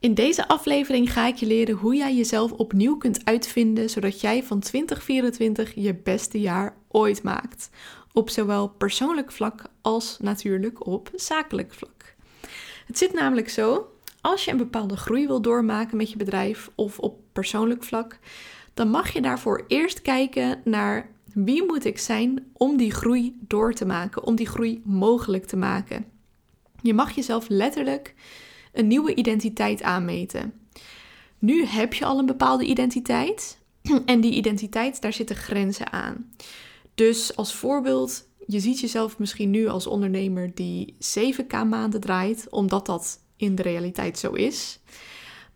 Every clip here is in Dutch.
In deze aflevering ga ik je leren hoe jij jezelf opnieuw kunt uitvinden, zodat jij van 2024 je beste jaar ooit maakt. Op zowel persoonlijk vlak als natuurlijk op zakelijk vlak. Het zit namelijk zo, als je een bepaalde groei wil doormaken met je bedrijf of op persoonlijk vlak, dan mag je daarvoor eerst kijken naar wie moet ik zijn om die groei door te maken, om die groei mogelijk te maken. Je mag jezelf letterlijk een nieuwe identiteit aanmeten. Nu heb je al een bepaalde identiteit en die identiteit, daar zitten grenzen aan. Dus als voorbeeld, je ziet jezelf misschien nu als ondernemer die 7k maanden draait, omdat dat in de realiteit zo is.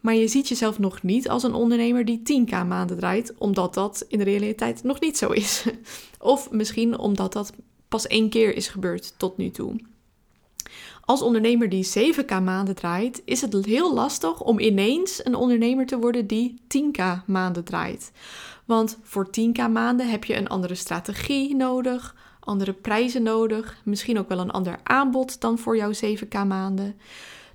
Maar je ziet jezelf nog niet als een ondernemer die 10k maanden draait, omdat dat in de realiteit nog niet zo is. Of misschien omdat dat pas één keer is gebeurd tot nu toe. Als ondernemer die 7k maanden draait, is het heel lastig om ineens een ondernemer te worden die 10k maanden draait. Want voor 10k maanden heb je een andere strategie nodig, andere prijzen nodig, misschien ook wel een ander aanbod dan voor jouw 7k maanden.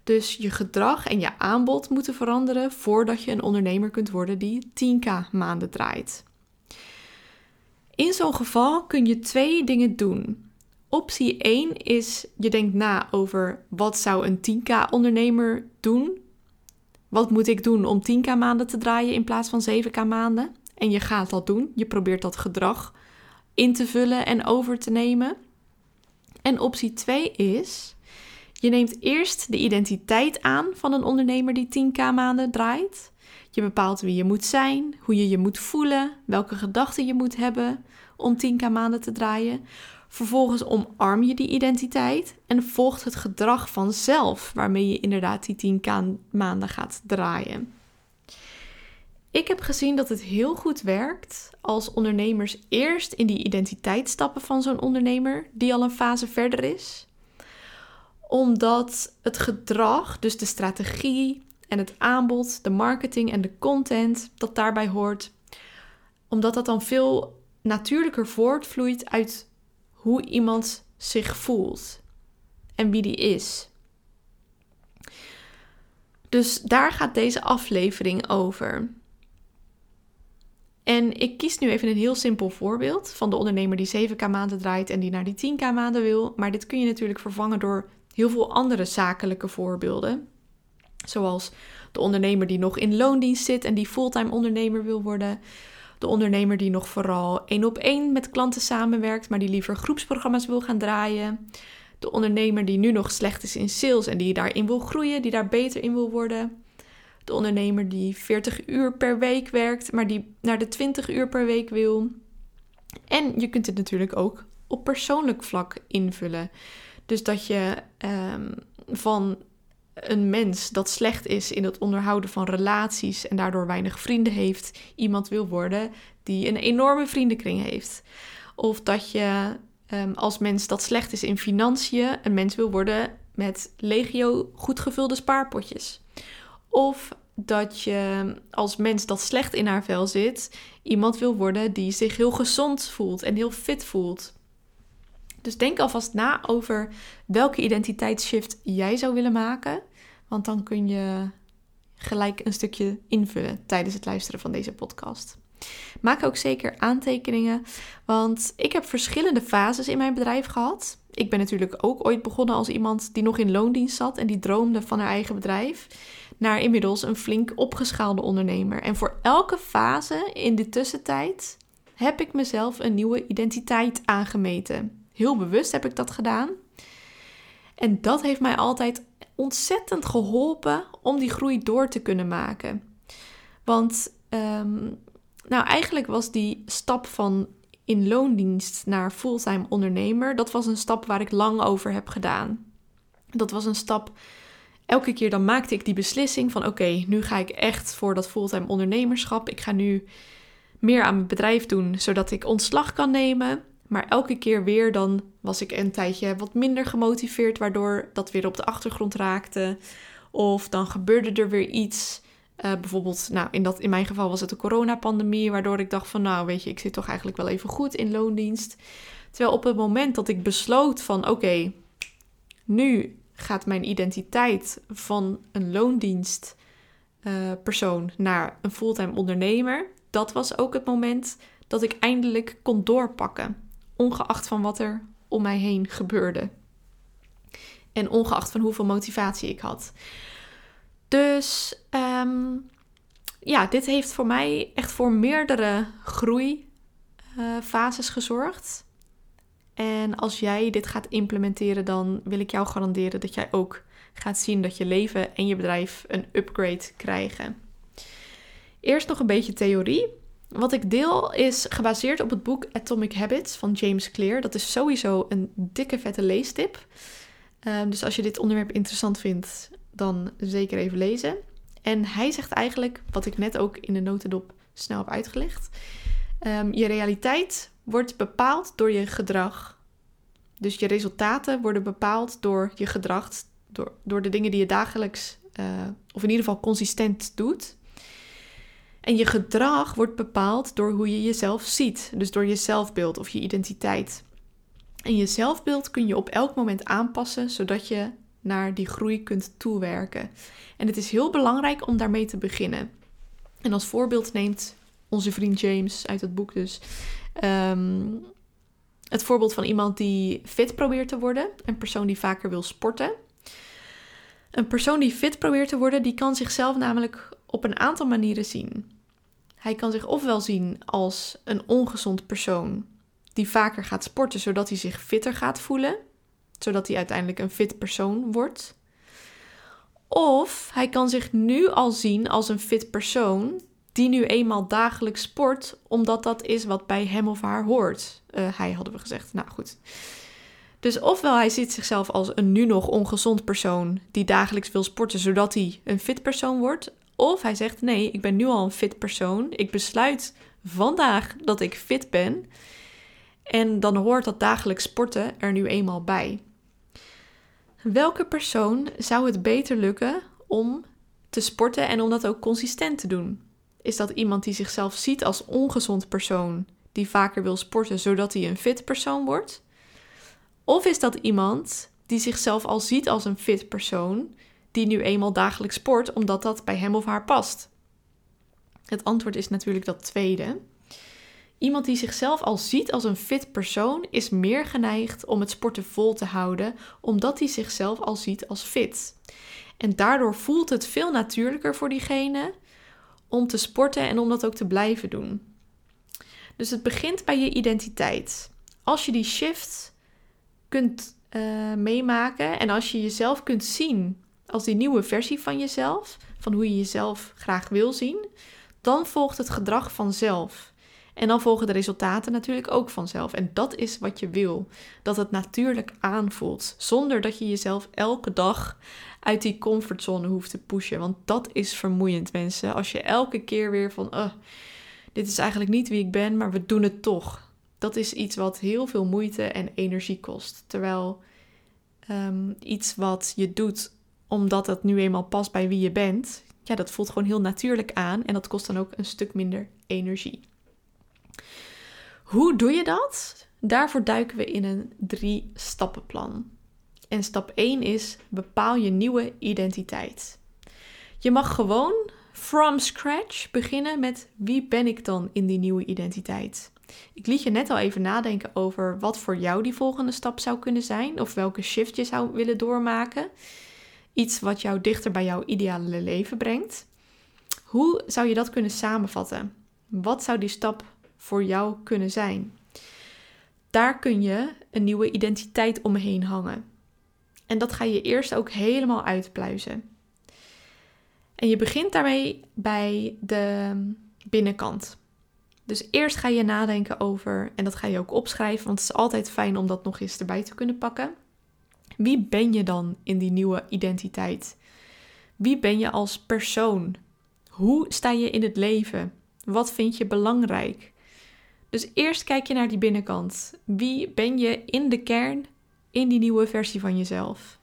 Dus je gedrag en je aanbod moeten veranderen voordat je een ondernemer kunt worden die 10k maanden draait. In zo'n geval kun je twee dingen doen. Optie 1 is je denkt na over wat zou een 10k ondernemer doen? Wat moet ik doen om 10k maanden te draaien in plaats van 7k maanden? En je gaat dat doen. Je probeert dat gedrag in te vullen en over te nemen. En optie 2 is je neemt eerst de identiteit aan van een ondernemer die 10k maanden draait. Je bepaalt wie je moet zijn, hoe je je moet voelen, welke gedachten je moet hebben om 10k maanden te draaien. Vervolgens omarm je die identiteit en volgt het gedrag vanzelf waarmee je inderdaad die 10k maanden gaat draaien. Ik heb gezien dat het heel goed werkt als ondernemers eerst in die identiteit stappen van zo'n ondernemer die al een fase verder is. Omdat het gedrag, dus de strategie en het aanbod, de marketing en de content dat daarbij hoort, omdat dat dan veel natuurlijker voortvloeit uit hoe iemand zich voelt en wie die is. Dus daar gaat deze aflevering over. En ik kies nu even een heel simpel voorbeeld van de ondernemer die 7k maanden draait en die naar die 10k maanden wil. Maar dit kun je natuurlijk vervangen door heel veel andere zakelijke voorbeelden. Zoals de ondernemer die nog in loondienst zit en die fulltime ondernemer wil worden. De ondernemer die nog vooral één op één met klanten samenwerkt, maar die liever groepsprogramma's wil gaan draaien. De ondernemer die nu nog slecht is in sales en die daarin wil groeien, die daar beter in wil worden. De ondernemer die 40 uur per week werkt, maar die naar de 20 uur per week wil. En je kunt het natuurlijk ook op persoonlijk vlak invullen. Dus dat je um, van een mens dat slecht is in het onderhouden van relaties en daardoor weinig vrienden heeft, iemand wil worden die een enorme vriendenkring heeft. Of dat je um, als mens dat slecht is in financiën, een mens wil worden met legio goed gevulde spaarpotjes. Of dat je als mens dat slecht in haar vel zit, iemand wil worden die zich heel gezond voelt en heel fit voelt. Dus denk alvast na over welke identiteitsshift jij zou willen maken. Want dan kun je gelijk een stukje invullen tijdens het luisteren van deze podcast. Maak ook zeker aantekeningen, want ik heb verschillende fases in mijn bedrijf gehad. Ik ben natuurlijk ook ooit begonnen als iemand die nog in loondienst zat en die droomde van haar eigen bedrijf, naar inmiddels een flink opgeschaalde ondernemer. En voor elke fase in de tussentijd heb ik mezelf een nieuwe identiteit aangemeten. Heel bewust heb ik dat gedaan. En dat heeft mij altijd ontzettend geholpen om die groei door te kunnen maken. Want ehm, nou, eigenlijk was die stap van in loondienst naar fulltime ondernemer, dat was een stap waar ik lang over heb gedaan. Dat was een stap. Elke keer dan maakte ik die beslissing van oké, nu ga ik echt voor dat fulltime ondernemerschap. Ik ga nu meer aan mijn bedrijf doen, zodat ik ontslag kan nemen. Maar elke keer weer dan was ik een tijdje wat minder gemotiveerd, waardoor dat weer op de achtergrond raakte. Of dan gebeurde er weer iets. Uh, bijvoorbeeld, nou, in, dat, in mijn geval was het de coronapandemie, waardoor ik dacht van, nou, weet je, ik zit toch eigenlijk wel even goed in loondienst. Terwijl op het moment dat ik besloot van, oké, nu gaat mijn identiteit van een loondienst eh, naar een fulltime ondernemer, dat was ook het moment dat ik eindelijk kon doorpakken, ongeacht van wat er om mij heen gebeurde. En ongeacht van hoeveel motivatie ik had. Dus ehm, ja, dit heeft voor mij echt voor meerdere groeifases gezorgd. En als jij dit gaat implementeren, dan wil ik jou garanderen dat jij ook gaat zien dat je leven en je bedrijf een upgrade krijgen. Eerst nog een beetje theorie. Wat ik deel is gebaseerd op het boek Atomic Habits van James Clear. Dat is sowieso een dikke vette leestip. Um, dus als je dit onderwerp interessant vindt, dan zeker even lezen. En hij zegt eigenlijk, wat ik net ook in de notendop snel heb uitgelegd. Um, je realiteit wordt bepaald door je gedrag. Dus je resultaten worden bepaald door je gedrag, door, door de dingen die je dagelijks, uh, of in ieder geval consistent doet. En je gedrag wordt bepaald door hoe je jezelf ziet, dus door je zelfbeeld of je identiteit. En je zelfbeeld kun je op elk moment aanpassen, zodat je naar die groei kunt toewerken. En het is heel belangrijk om daarmee te beginnen. En als voorbeeld neemt onze vriend James uit het boek dus um, het voorbeeld van iemand die fit probeert te worden, een persoon die vaker wil sporten. Een persoon die fit probeert te worden, die kan zichzelf namelijk op een aantal manieren zien. Hij kan zich ofwel zien als een ongezond persoon die vaker gaat sporten zodat hij zich fitter gaat voelen, zodat hij uiteindelijk een fit persoon wordt. Of hij kan zich nu al zien als een fit persoon die nu eenmaal dagelijks sport, omdat dat is wat bij hem of haar hoort. Uh, hij hadden we gezegd. Nou goed. Dus ofwel hij ziet zichzelf als een nu nog ongezond persoon die dagelijks wil sporten zodat hij een fit persoon wordt. Of hij zegt nee, ik ben nu al een fit persoon. Ik besluit vandaag dat ik fit ben. En dan hoort dat dagelijks sporten er nu eenmaal bij. Welke persoon zou het beter lukken om te sporten en om dat ook consistent te doen? Is dat iemand die zichzelf ziet als ongezond persoon, die vaker wil sporten zodat hij een fit persoon wordt? Of is dat iemand die zichzelf al ziet als een fit persoon, die nu eenmaal dagelijks sport omdat dat bij hem of haar past? Het antwoord is natuurlijk dat tweede. Iemand die zichzelf al ziet als een fit persoon is meer geneigd om het sporten vol te houden, omdat hij zichzelf al ziet als fit. En daardoor voelt het veel natuurlijker voor diegene om te sporten en om dat ook te blijven doen. Dus het begint bij je identiteit. Als je die shift kunt uh, meemaken en als je jezelf kunt zien als die nieuwe versie van jezelf, van hoe je jezelf graag wil zien, dan volgt het gedrag vanzelf. En dan volgen de resultaten natuurlijk ook vanzelf. En dat is wat je wil. Dat het natuurlijk aanvoelt. Zonder dat je jezelf elke dag uit die comfortzone hoeft te pushen. Want dat is vermoeiend, mensen. Als je elke keer weer van. Uh, dit is eigenlijk niet wie ik ben, maar we doen het toch. Dat is iets wat heel veel moeite en energie kost. Terwijl um, iets wat je doet omdat het nu eenmaal past bij wie je bent, ja, dat voelt gewoon heel natuurlijk aan en dat kost dan ook een stuk minder energie. Hoe doe je dat? Daarvoor duiken we in een drie-stappenplan. En stap 1 is bepaal je nieuwe identiteit. Je mag gewoon from scratch beginnen met wie ben ik dan in die nieuwe identiteit. Ik liet je net al even nadenken over wat voor jou die volgende stap zou kunnen zijn of welke shift je zou willen doormaken. Iets wat jou dichter bij jouw ideale leven brengt. Hoe zou je dat kunnen samenvatten? Wat zou die stap voor jou kunnen zijn. Daar kun je een nieuwe identiteit omheen hangen. En dat ga je eerst ook helemaal uitpluizen. En je begint daarmee bij de binnenkant. Dus eerst ga je nadenken over, en dat ga je ook opschrijven, want het is altijd fijn om dat nog eens erbij te kunnen pakken. Wie ben je dan in die nieuwe identiteit? Wie ben je als persoon? Hoe sta je in het leven? Wat vind je belangrijk? Dus eerst kijk je naar die binnenkant. Wie ben je in de kern in die nieuwe versie van jezelf?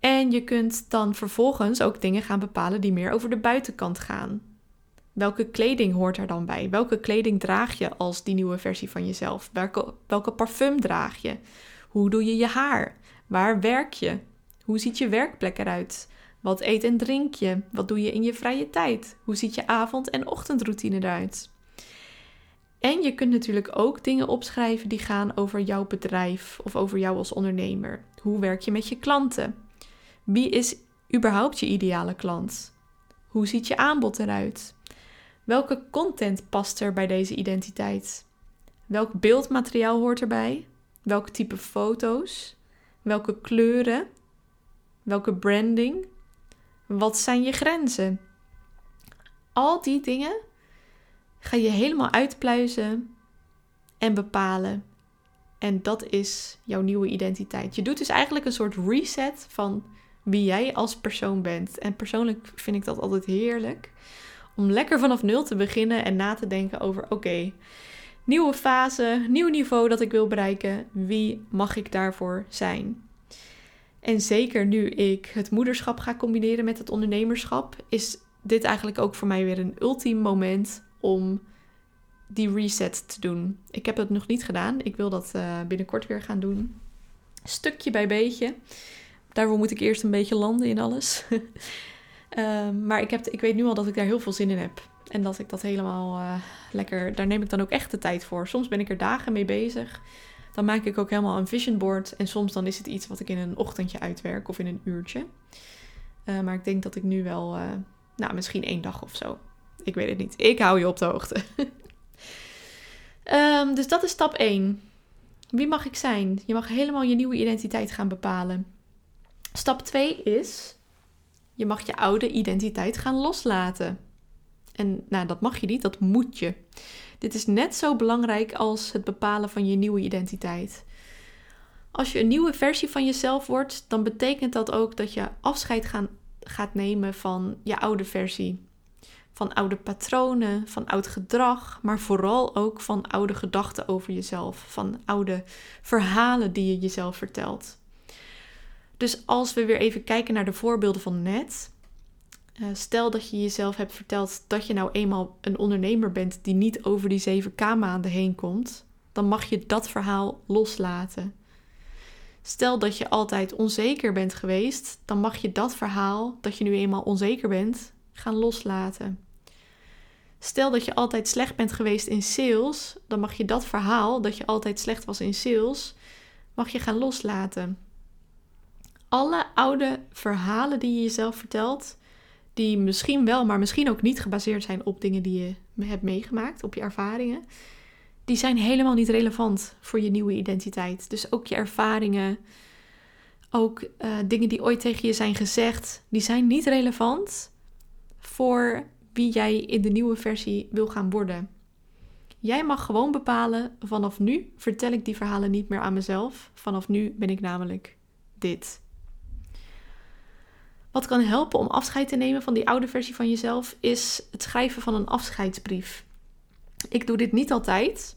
En je kunt dan vervolgens ook dingen gaan bepalen die meer over de buitenkant gaan. Welke kleding hoort er dan bij? Welke kleding draag je als die nieuwe versie van jezelf? Welke, welke parfum draag je? Hoe doe je je haar? Waar werk je? Hoe ziet je werkplek eruit? Wat eet en drink je? Wat doe je in je vrije tijd? Hoe ziet je avond- en ochtendroutine eruit? En je kunt natuurlijk ook dingen opschrijven die gaan over jouw bedrijf of over jou als ondernemer. Hoe werk je met je klanten? Wie is überhaupt je ideale klant? Hoe ziet je aanbod eruit? Welke content past er bij deze identiteit? Welk beeldmateriaal hoort erbij? Welk type foto's? Welke kleuren? Welke branding? Wat zijn je grenzen? Al die dingen ga je helemaal uitpluizen en bepalen. En dat is jouw nieuwe identiteit. Je doet dus eigenlijk een soort reset van wie jij als persoon bent. En persoonlijk vind ik dat altijd heerlijk. Om lekker vanaf nul te beginnen en na te denken over: oké, nieuwe fase, nieuw niveau dat ik wil bereiken. Wie mag ik daarvoor zijn? En zeker nu ik het moederschap ga combineren met het ondernemerschap, is dit eigenlijk ook voor mij weer een ultiem moment om die reset te doen. Ik heb het nog niet gedaan. Ik wil dat uh, binnenkort weer gaan doen. Stukje bij beetje. Daarvoor moet ik eerst een beetje landen in alles. Ehm, maar ik, heb, ik weet nu al dat ik daar heel veel zin in heb. En dat ik dat helemaal uh, lekker. Daar neem ik dan ook echt de tijd voor. Soms ben ik er dagen mee bezig. Dan maak ik ook helemaal een vision board. En soms dan is het iets wat ik in een ochtendje uitwerk of in een uurtje. Uh, maar ik denk dat ik nu wel, uh, nou misschien één dag of zo. Ik weet het niet. Ik hou je op de hoogte. um, dus dat is stap 1. Wie mag ik zijn? Je mag helemaal je nieuwe identiteit gaan bepalen. Stap 2 is, je mag je oude identiteit gaan loslaten. En nou, dat mag je niet, dat moet je. Dit is net zo belangrijk als het bepalen van je nieuwe identiteit. Als je een nieuwe versie van jezelf wordt, dan betekent dat ook dat je afscheid gaan, gaat nemen van je oude versie. Van oude patronen, van oud gedrag, maar vooral ook van oude gedachten over jezelf. Van oude verhalen die je jezelf vertelt. Dus als we weer even kijken naar de voorbeelden van net. Uh, stel dat je jezelf hebt verteld dat je nou eenmaal een ondernemer bent die niet over die 7k maanden heen komt, dan mag je dat verhaal loslaten. Stel dat je altijd onzeker bent geweest, dan mag je dat verhaal dat je nu eenmaal onzeker bent gaan loslaten. Stel dat je altijd slecht bent geweest in sales, dan mag je dat verhaal dat je altijd slecht was in sales, mag je gaan loslaten alle oude verhalen die je jezelf vertelt, die misschien wel, maar misschien ook niet gebaseerd zijn op dingen die je hebt meegemaakt, op je ervaringen, die zijn helemaal niet relevant voor je nieuwe identiteit. Dus ook je ervaringen, ook uh, dingen die ooit tegen je zijn gezegd, die zijn niet relevant voor wie jij in de nieuwe versie wil gaan worden. Jij mag gewoon bepalen: vanaf nu vertel ik die verhalen niet meer aan mezelf. Vanaf nu ben ik namelijk dit. Wat kan helpen om afscheid te nemen van die oude versie van jezelf, is het schrijven van een afscheidsbrief. Ik doe dit niet altijd.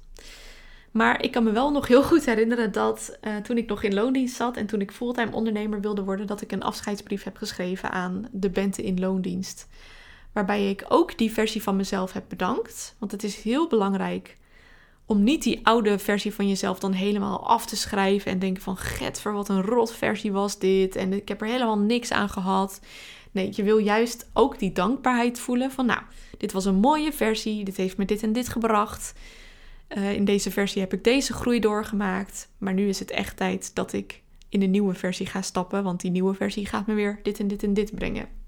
Maar ik kan me wel nog heel goed herinneren dat uh, toen ik nog in loondienst zat en toen ik fulltime ondernemer wilde worden, dat ik een afscheidsbrief heb geschreven aan de Bente in loondienst. Waarbij ik ook die versie van mezelf heb bedankt. Want het is heel belangrijk om niet die oude versie van jezelf dan helemaal af te schrijven en denken van getver, wat een rot versie was dit en ik heb er helemaal niks aan gehad. Nee, je wil juist ook die dankbaarheid voelen van nou, dit was een mooie versie, dit heeft me dit en dit gebracht. Uh, in deze versie heb ik deze groei doorgemaakt, maar nu is het echt tijd dat ik in de nieuwe versie ga stappen, want die nieuwe versie gaat me weer dit en dit en dit brengen.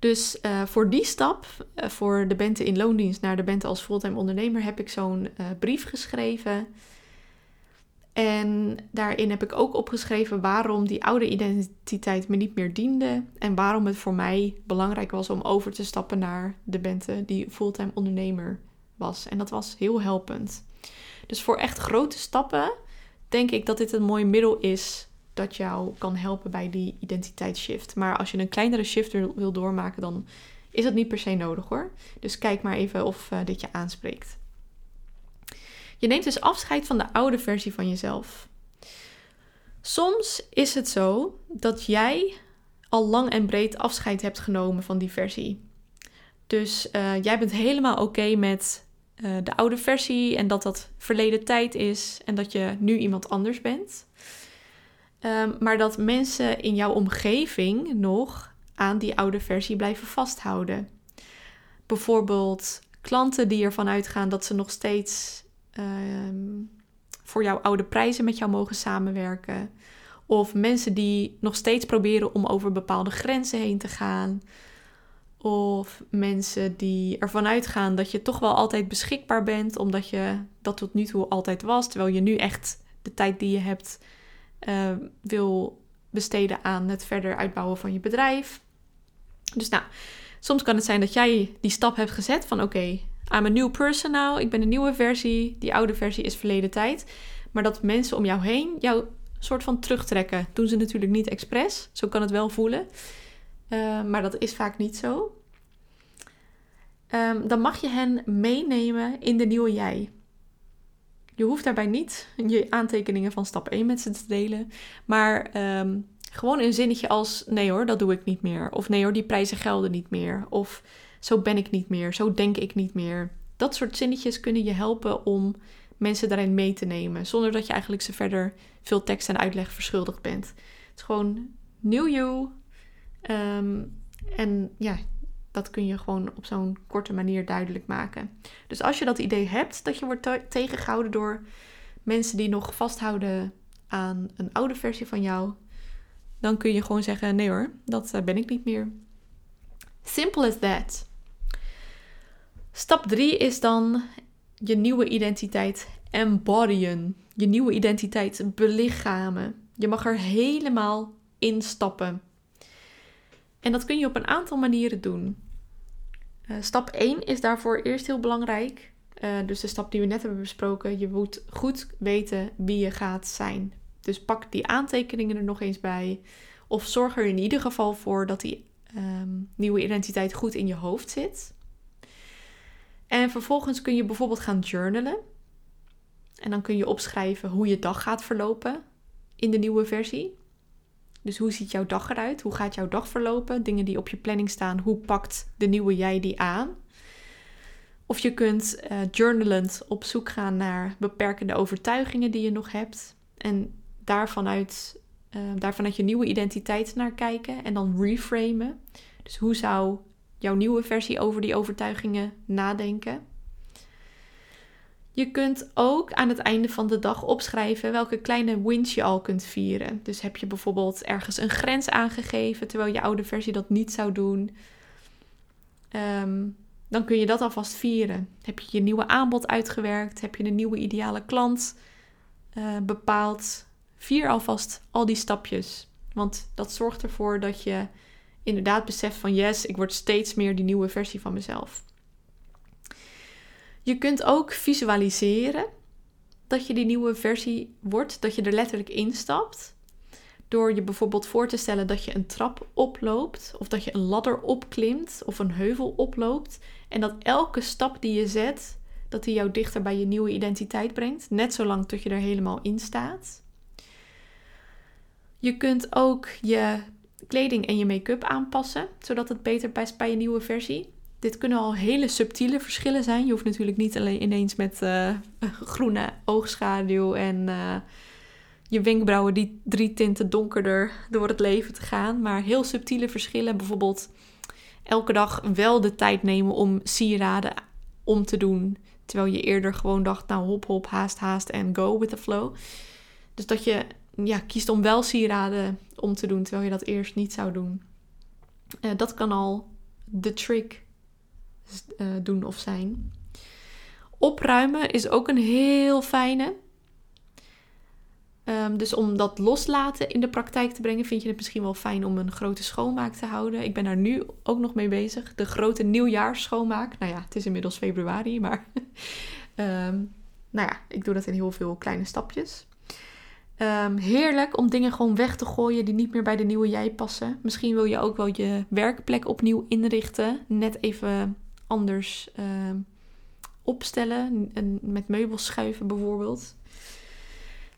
Dus uh, voor die stap, uh, voor de Bente in loondienst naar de Bente als fulltime ondernemer, heb ik zo'n uh, brief geschreven. En daarin heb ik ook opgeschreven waarom die oude identiteit me niet meer diende. En waarom het voor mij belangrijk was om over te stappen naar de Bente die fulltime ondernemer was. En dat was heel helpend. Dus voor echt grote stappen denk ik dat dit een mooi middel is dat jou kan helpen bij die identiteitsshift. Maar als je een kleinere shift wil doormaken, dan is dat niet per se nodig hoor. Dus kijk maar even of uh, dit je aanspreekt. Je neemt dus afscheid van de oude versie van jezelf. Soms is het zo dat jij al lang en breed afscheid hebt genomen van die versie. Dus uh, jij bent helemaal oké met uh, de oude versie en dat dat verleden tijd is en dat je nu iemand anders bent. Ehm, maar dat mensen in jouw omgeving nog aan die oude versie blijven vasthouden. Bijvoorbeeld klanten die ervan uitgaan dat ze nog steeds ehm, voor jouw oude prijzen met jou mogen samenwerken. Of mensen die nog steeds proberen om over bepaalde grenzen heen te gaan. Of mensen die ervan uitgaan dat je toch wel altijd beschikbaar bent, omdat je dat tot nu toe altijd was, terwijl je nu echt de tijd die je hebt uh, wil besteden aan het verder uitbouwen van je bedrijf. Dus nou, soms kan het zijn dat jij die stap hebt gezet van oké, okay, I'm a new person ik ben een nieuwe versie, die oude versie is verleden tijd. Maar dat mensen om jou heen jou soort van terugtrekken. Doen ze natuurlijk niet expres, zo kan het wel voelen. Uh, maar dat is vaak niet zo. Um, dan mag je hen meenemen in de nieuwe jij. Je hoeft daarbij niet je aantekeningen van stap 1 met ze te delen. Maar um, gewoon een zinnetje als: nee hoor, dat doe ik niet meer. Of nee hoor, die prijzen gelden niet meer. Of zo ben ik niet meer. Zo denk ik niet meer. Dat soort zinnetjes kunnen je helpen om mensen daarin mee te nemen. Zonder dat je eigenlijk ze verder veel tekst en uitleg verschuldigd bent. Het is gewoon new you. Um, en ja, dat kun je gewoon op zo'n korte manier duidelijk maken. Dus als je dat idee hebt dat je wordt tegengehouden door mensen die nog vasthouden aan een oude versie van jou, dan kun je gewoon zeggen: nee hoor, dat eh, ben ik niet meer. Simple as that. Stap 3 is dan je nieuwe identiteit embodyen. Je nieuwe identiteit belichamen. Je mag er helemaal instappen. En dat kun je op een aantal manieren doen. Uh, stap 1 is daarvoor eerst heel belangrijk. Uh, dus de stap die we net hebben besproken. Je moet goed weten wie je gaat zijn. Dus pak die aantekeningen er nog eens bij. Of zorg er in ieder geval voor dat die um, nieuwe identiteit goed in je hoofd zit. En vervolgens kun je bijvoorbeeld gaan journalen. En dan kun je opschrijven hoe je dag gaat verlopen in de nieuwe versie. Dus hoe ziet jouw dag eruit? Hoe gaat jouw dag verlopen? Dingen die op je planning staan, hoe pakt de nieuwe jij die aan? Of je kunt uh, journalend op zoek gaan naar beperkende overtuigingen die je nog hebt. En daarvanuit, uh, daarvanuit je nieuwe identiteit naar kijken en dan reframen. Dus hoe zou jouw nieuwe versie over die overtuigingen nadenken? Je kunt ook aan het einde van de dag opschrijven welke kleine wins je al kunt vieren. Dus heb je bijvoorbeeld ergens een grens aangegeven terwijl je oude versie dat niet zou doen. Ehm, dan kun je dat alvast vieren. Heb je je nieuwe aanbod uitgewerkt? Heb je een nieuwe ideale klant uh, bepaald? Vier alvast al die stapjes. Want dat zorgt ervoor dat je inderdaad beseft van yes, ik word steeds meer die nieuwe versie van mezelf. Je kunt ook visualiseren dat je die nieuwe versie wordt, dat je er letterlijk instapt. Door je bijvoorbeeld voor te stellen dat je een trap oploopt, of dat je een ladder opklimt, of een heuvel oploopt. En dat elke stap die je zet, dat die jou dichter bij je nieuwe identiteit brengt. Net zolang tot je er helemaal in staat. Je kunt ook je kleding en je make-up aanpassen, zodat het beter past bij je nieuwe versie. Dit kunnen al hele subtiele verschillen zijn. Je hoeft natuurlijk niet alleen ineens met uh, groene oogschaduw en uh, je wenkbrauwen die drie tinten donkerder door het leven te gaan. Maar heel subtiele verschillen. Bijvoorbeeld elke dag wel de tijd nemen om sieraden om te doen. Terwijl je eerder gewoon dacht, nou hop hop, haast haast en go with the flow. Dus dat je ja, kiest om wel sieraden om te doen, terwijl je dat eerst niet zou doen. Uh, dat kan al de trick uh, doen of zijn. Opruimen is ook een heel fijne. Um, dus om dat loslaten in de praktijk te brengen, vind je het misschien wel fijn om een grote schoonmaak te houden. Ik ben daar nu ook nog mee bezig. De grote nieuwjaarsschoonmaak. Nou ja, het is inmiddels februari, maar um, nou ja, ik doe dat in heel veel kleine stapjes. Um, heerlijk om dingen gewoon weg te gooien die niet meer bij de nieuwe jij passen. Misschien wil je ook wel je werkplek opnieuw inrichten. Net even anders uh, opstellen. Met meubels schuiven bijvoorbeeld.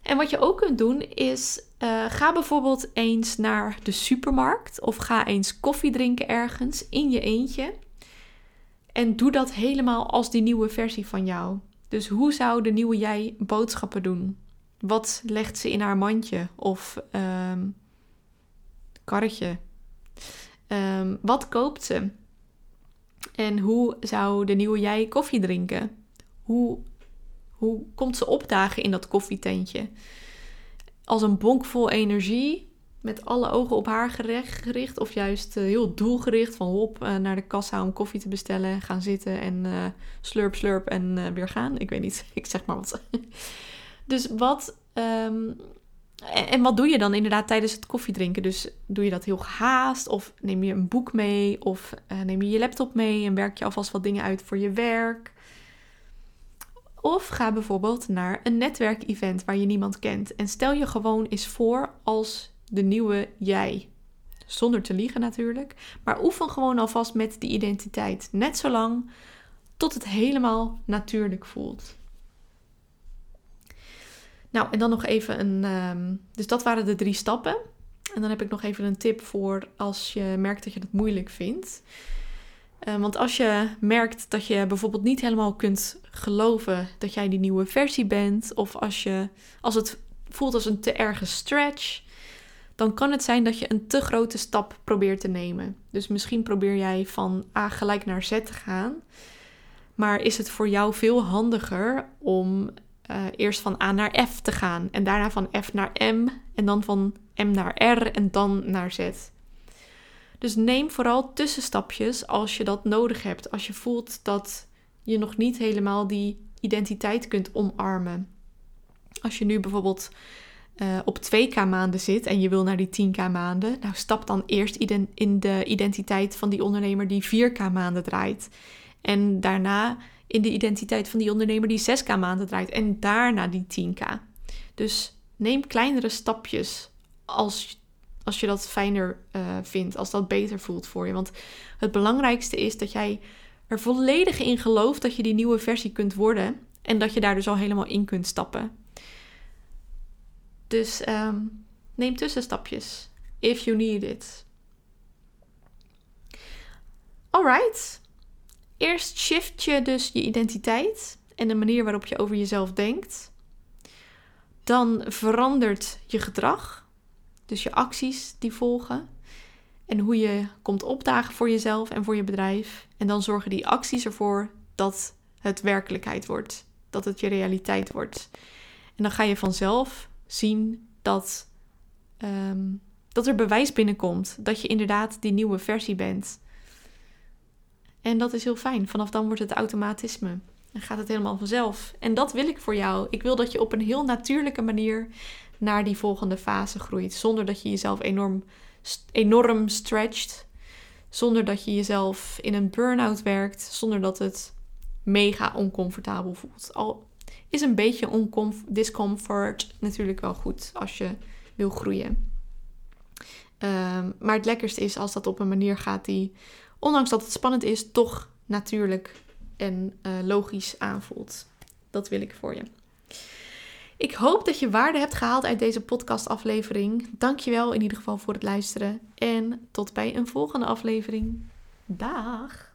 En wat je ook kunt doen is, uh, ga bijvoorbeeld eens naar de supermarkt of ga eens koffie drinken ergens in je eentje. En doe dat helemaal als die nieuwe versie van jou. Dus hoe zou de nieuwe jij boodschappen doen? Wat legt ze in haar mandje of ehm, karretje? Ehm, wat koopt ze? En hoe zou de nieuwe jij koffie drinken? Hoe, hoe komt ze opdagen in dat koffietentje? Als een bonk vol energie, met alle ogen op haar gericht, of juist eh, heel doelgericht van hop uh, naar de kassa om koffie te bestellen, gaan zitten en uh, slurp slurp en weer gaan. Ik weet niet, ik zeg maar wat. dus wat ehm, en wat doe je dan inderdaad tijdens het koffiedrinken? Dus doe je dat heel gehaast? Of neem je een boek mee? Of neem je je laptop mee en werk je alvast wat dingen uit voor je werk? Of ga bijvoorbeeld naar een netwerkevent waar je niemand kent. En stel je gewoon eens voor als de nieuwe jij. Zonder te liegen natuurlijk. Maar oefen gewoon alvast met die identiteit. Net zo lang tot het helemaal natuurlijk voelt. Nou, en dan nog even een. Um, dus dat waren de drie stappen. En dan heb ik nog even een tip voor als je merkt dat je het moeilijk vindt. Uh, want als je merkt dat je bijvoorbeeld niet helemaal kunt geloven dat jij die nieuwe versie bent, of als, je, als het voelt als een te erge stretch, dan kan het zijn dat je een te grote stap probeert te nemen. Dus misschien probeer jij van A gelijk naar Z te gaan. Maar is het voor jou veel handiger om uh, eerst van A naar F te gaan en daarna van F naar M en dan van M naar R en dan naar Z? Dus neem vooral tussenstapjes als je dat nodig hebt. Als je voelt dat je nog niet helemaal die identiteit kunt omarmen. Als je nu bijvoorbeeld uh, op 2k maanden zit en je wil naar die 10k maanden, nou stap dan eerst in de identiteit van die ondernemer die 4k maanden draait. En daarna in de identiteit van die ondernemer die 6k maanden draait. En daarna die 10k. Dus neem kleinere stapjes als, als je dat fijner uh, vindt, als dat beter voelt voor je. Want het belangrijkste is dat jij er volledig in gelooft dat je die nieuwe versie kunt worden. En dat je daar dus al helemaal in kunt stappen. Dus um, neem tussenstapjes. If you need it. Alright. Eerst shift je dus je identiteit en de manier waarop je over jezelf denkt. Dan verandert je gedrag, dus je acties die volgen. En hoe je komt opdagen voor jezelf en voor je bedrijf. En dan zorgen die acties ervoor dat het werkelijkheid wordt, dat het je realiteit wordt. En dan ga je vanzelf zien dat, ehm, dat er bewijs binnenkomt dat je inderdaad die nieuwe versie bent. En dat is heel fijn. Vanaf dan wordt het automatisme. En gaat het helemaal vanzelf. En dat wil ik voor jou. Ik wil dat je op een heel natuurlijke manier naar die volgende fase groeit. Zonder dat je jezelf enorm, enorm stretcht. Zonder dat je jezelf in een burn-out werkt. Zonder dat het mega oncomfortabel voelt. Al is een beetje discomfort natuurlijk wel goed als je wil groeien. Ehm, maar het lekkerste is als dat op een manier gaat die ondanks dat het spannend is, toch natuurlijk en uh, logisch aanvoelt. Dat wil ik voor je. Ik hoop dat je waarde hebt gehaald uit deze podcastaflevering. Dankjewel in ieder geval voor het luisteren. En tot bij een volgende aflevering. Dag!